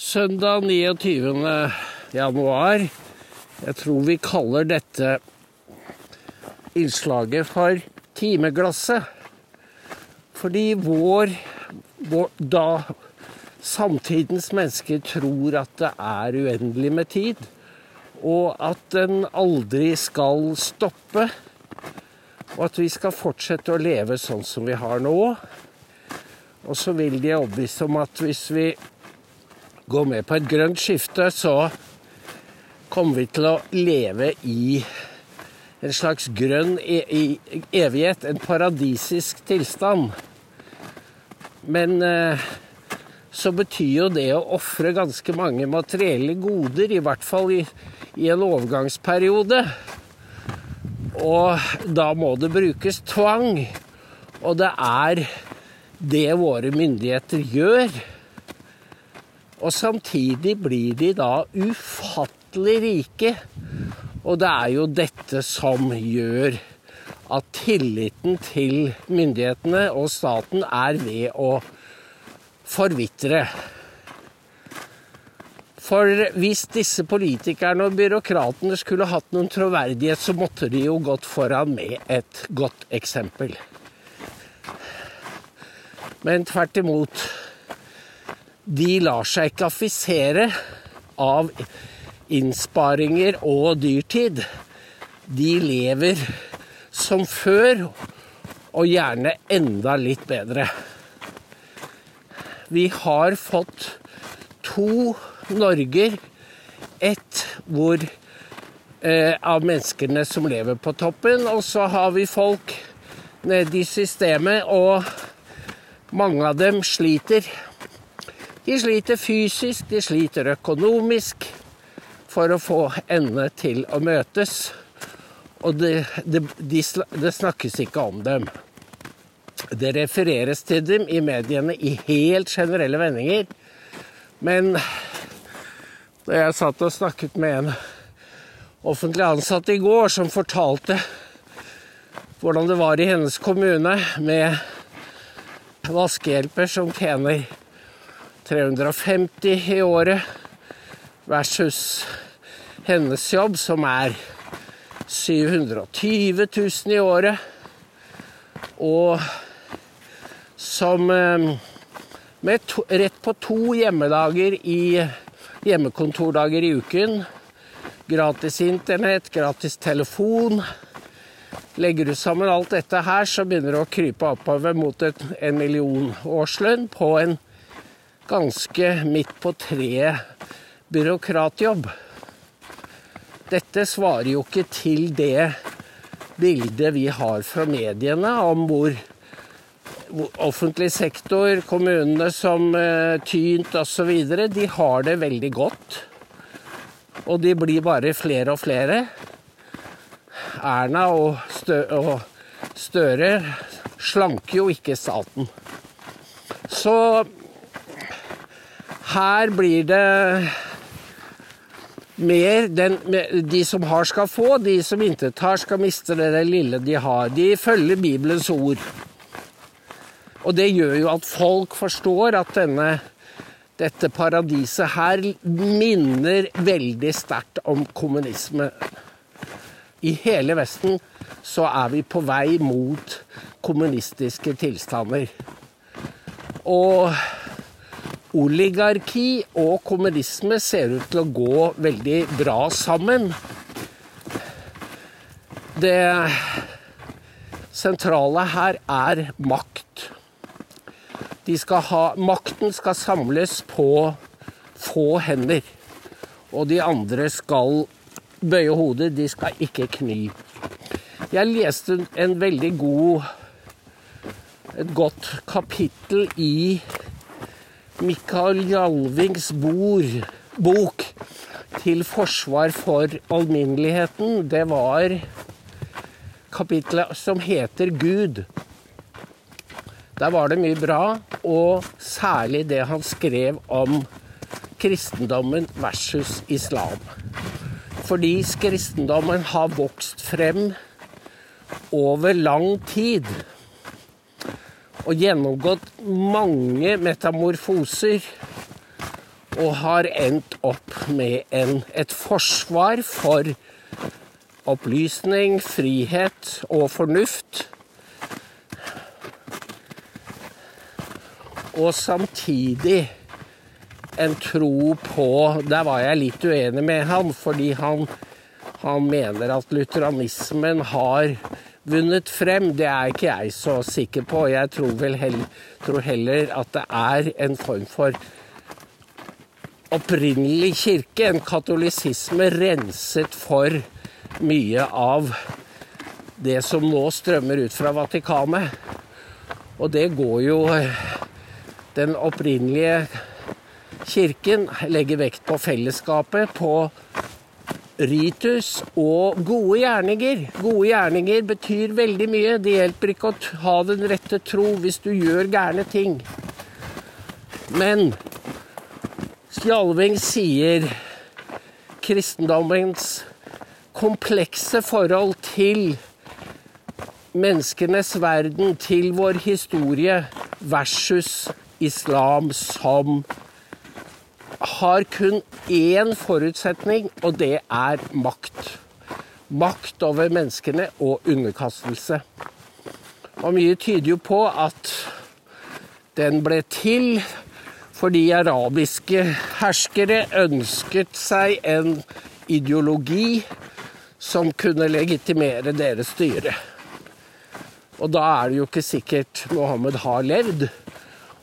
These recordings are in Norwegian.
Søndag 29. januar. Jeg tror vi kaller dette innslaget for timeglasset. Fordi vår, vår da samtidens mennesker tror at det er uendelig med tid, og at den aldri skal stoppe, og at vi skal fortsette å leve sånn som vi har nå. Og så vil de overbevise om at hvis vi går med på et grønt skifte, så kommer vi til å leve i en slags grønn e evighet, en paradisisk tilstand. Men eh, så betyr jo det å ofre ganske mange materielle goder, i hvert fall i, i en overgangsperiode. Og da må det brukes tvang. Og det er det våre myndigheter gjør. Og samtidig blir de da ufattelig rike. Og det er jo dette som gjør at tilliten til myndighetene og staten er ved å forvitre. For hvis disse politikerne og byråkratene skulle hatt noen troverdighet, så måtte de jo gått foran med et godt eksempel. Men tvert imot. De lar seg ikke affisere av innsparinger og dyrtid. De lever som før, og gjerne enda litt bedre. Vi har fått to Norger. Ett eh, av menneskene som lever på toppen, og så har vi folk nede i systemet, og mange av dem sliter. De sliter fysisk, de sliter økonomisk for å få endene til å møtes. Og det, det, de, det snakkes ikke om dem. Det refereres til dem i mediene i helt generelle vendinger. Men da jeg satt og snakket med en offentlig ansatt i går som fortalte hvordan det var i hennes kommune med vaskehjelper som tjener 350 i året, versus hennes jobb, som er 720 000 i året, og som eh, med to, rett på to hjemmedager i hjemmekontordager i uken. Gratis internett, gratis telefon. Legger du sammen alt dette her, så begynner det å krype oppover mot et, en million årslønn på en ganske midt på treet byråkratjobb. Dette svarer jo ikke til det bildet vi har fra mediene om hvor offentlig sektor, kommunene som uh, Tynt osv., de har det veldig godt. Og de blir bare flere og flere. Erna og Støre slanker jo ikke staten. Så her blir det mer den, De som har, skal få. De som intet har, skal miste det lille de har. De følger Bibelens ord. Og det gjør jo at folk forstår at denne, dette paradiset her minner veldig sterkt om kommunisme. I hele Vesten så er vi på vei mot kommunistiske tilstander. Og oligarki og kommunisme ser ut til å gå veldig bra sammen. Det sentrale her er makt. Skal ha, makten skal samles på få hender. Og de andre skal bøye hodet, de skal ikke kny. Jeg leste en veldig god et godt kapittel i Mikael Jalvings bord, bok 'Til forsvar for alminneligheten'. Det var kapitlet som heter Gud. Der var det mye bra, og særlig det han skrev om kristendommen versus islam. Fordi kristendommen har vokst frem over lang tid og gjennomgått mange metamorfoser og har endt opp med en, et forsvar for opplysning, frihet og fornuft. Og samtidig en tro på Der var jeg litt uenig med han, fordi han, han mener at lutheranismen har vunnet frem. Det er ikke jeg så sikker på. Jeg tror vel heller, tror heller at det er en form for opprinnelig kirke, en katolisisme renset for mye av det som nå strømmer ut fra Vatikanet. Og det går jo Den opprinnelige kirken legger vekt på fellesskapet, på ritus og gode gjerninger. Gode gjerninger betyr veldig mye. Det hjelper ikke å ha den rette tro hvis du gjør gærne ting. Men Skjalving sier kristendommens komplekse forhold til menneskenes verden, til vår historie, versus islam som har kun én forutsetning, og det er makt. Makt over menneskene og underkastelse. Og mye tyder jo på at den ble til fordi arabiske herskere ønsket seg en ideologi som kunne legitimere deres styre. Og da er det jo ikke sikkert Mohammed har levd.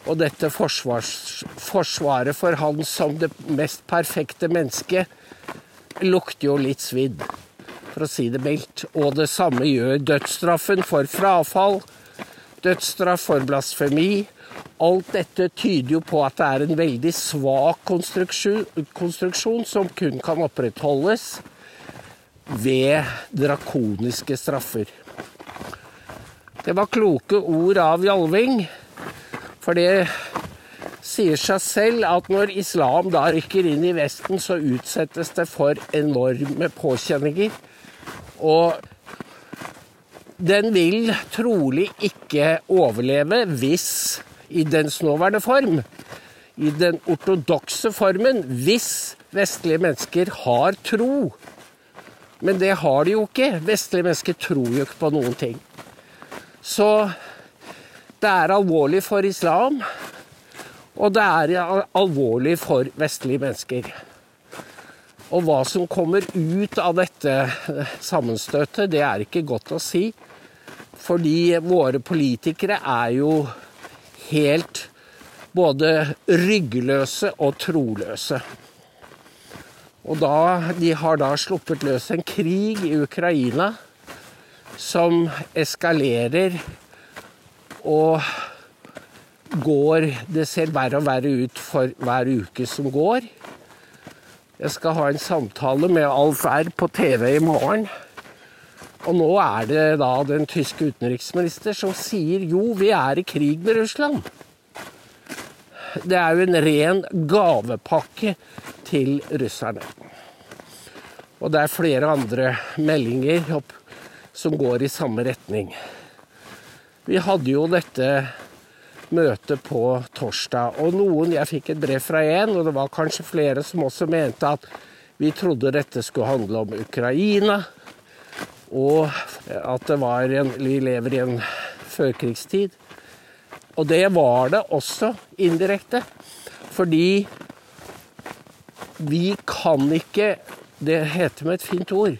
Og dette forsvars, forsvaret for han som det mest perfekte mennesket lukter jo litt svidd, for å si det mildt. Og det samme gjør dødsstraffen for frafall, dødsstraff for blasfemi. Alt dette tyder jo på at det er en veldig svak konstruksjon, konstruksjon som kun kan opprettholdes ved drakoniske straffer. Det var kloke ord av Jalving, for det sier seg selv at når islam da rykker inn i Vesten, så utsettes det for enorme påkjenninger. Og den vil trolig ikke overleve hvis, i dens nåværende form, i den ortodokse formen, hvis vestlige mennesker har tro men det har de jo ikke. Vestlige mennesker tror jo ikke på noen ting. Så det er alvorlig for islam, og det er alvorlig for vestlige mennesker. Og hva som kommer ut av dette sammenstøtet, det er ikke godt å si. Fordi våre politikere er jo helt både ryggløse og troløse. Og da, de har da sluppet løs en krig i Ukraina som eskalerer og går Det ser verre og verre ut for hver uke som går. Jeg skal ha en samtale med Alf R på TV i morgen. Og nå er det da den tyske utenriksminister som sier jo, vi er i krig med Russland. Det er jo en ren gavepakke til russerne. Og det er flere andre meldinger som går i samme retning. Vi hadde jo dette møtet på torsdag, og noen Jeg fikk et brev fra en, og det var kanskje flere som også mente at vi trodde dette skulle handle om Ukraina, og at en, vi lever i en førkrigstid. Og det var det også indirekte. Fordi vi kan ikke, det heter med et fint ord,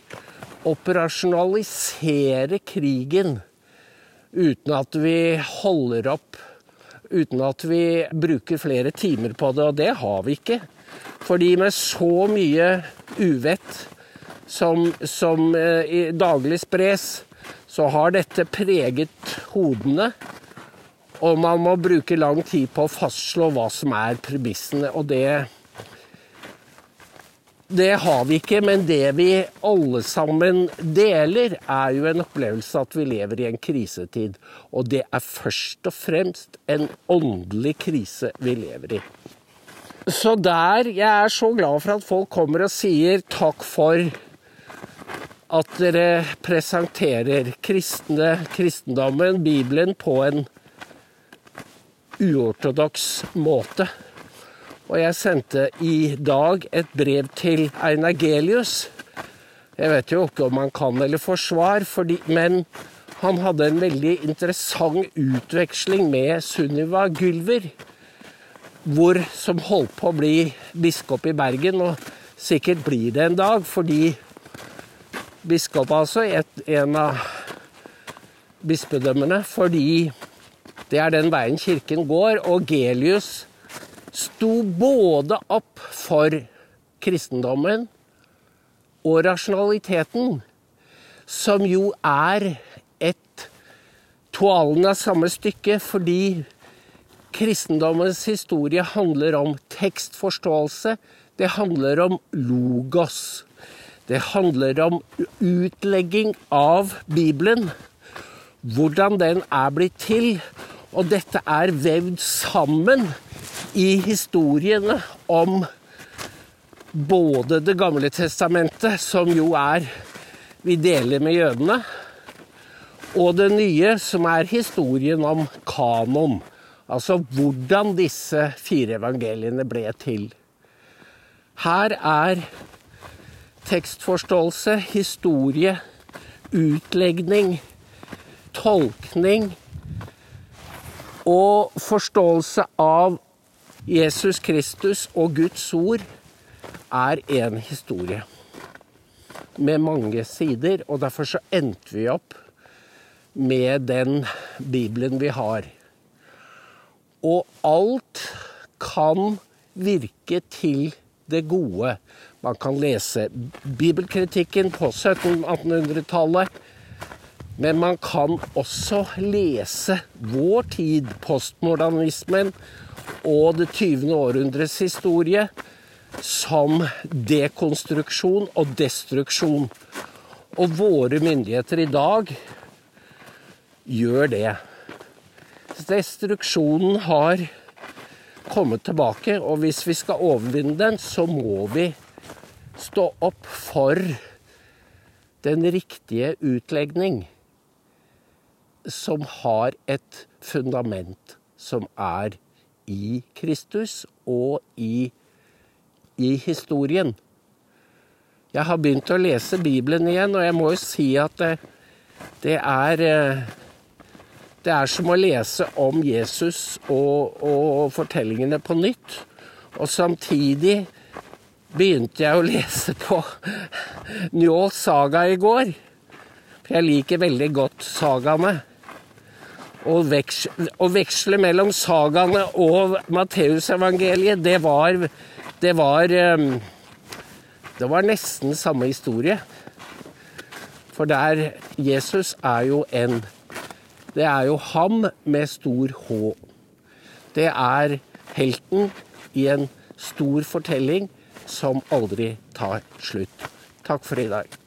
operasjonalisere krigen uten at vi holder opp, uten at vi bruker flere timer på det. Og det har vi ikke. Fordi med så mye uvett som, som eh, daglig spres, så har dette preget hodene. Og man må bruke lang tid på å fastslå hva som er premissene. Og det det har vi ikke, men det vi alle sammen deler, er jo en opplevelse at vi lever i en krisetid. Og det er først og fremst en åndelig krise vi lever i. Så der Jeg er så glad for at folk kommer og sier takk for at dere presenterer kristne, kristendommen, Bibelen, på en uortodoks måte. Og jeg sendte i dag et brev til Einar Gelius. Jeg vet jo ikke om han kan eller får svar, fordi, men han hadde en veldig interessant utveksling med Sunniva Gylver. Hvor, som holdt på å bli biskop i Bergen, og sikkert blir det en dag, fordi biskop altså, et, en av bispedømmene, fordi det er den veien kirken går. Og Gelius sto både opp for kristendommen og rasjonaliteten, som jo er et toalen av samme stykke, fordi kristendommens historie handler om tekstforståelse. Det handler om logos. Det handler om utlegging av Bibelen. Hvordan den er blitt til. Og dette er vevd sammen i historiene om både Det gamle testamentet, som jo er vi deler med jødene, og det nye, som er historien om kanon. Altså hvordan disse fire evangeliene ble til. Her er tekstforståelse, historie, utlegning, tolkning og forståelse av Jesus Kristus og Guds ord er en historie med mange sider, og derfor så endte vi opp med den Bibelen vi har. Og alt kan virke til det gode. Man kan lese bibelkritikken på 1700-1800-tallet. Men man kan også lese vår tid, postmodernismen og det 20. århundres historie, som dekonstruksjon og destruksjon. Og våre myndigheter i dag gjør det. Destruksjonen har kommet tilbake, og hvis vi skal overvinne den, så må vi stå opp for den riktige utlegning som har et fundament som er i Kristus og i, i historien. Jeg har begynt å lese Bibelen igjen, og jeg må jo si at det, det er Det er som å lese om Jesus og, og fortellingene på nytt. Og samtidig begynte jeg å lese på Njåls saga i går. For jeg liker veldig godt sagaene å veksle, å veksle mellom sagaene og Matteusevangeliet, det var Det var ehm, Det var nesten samme historie. For der Jesus er jo en Det er jo ham med stor H. Det er helten i en stor fortelling som aldri tar slutt. Takk for i dag.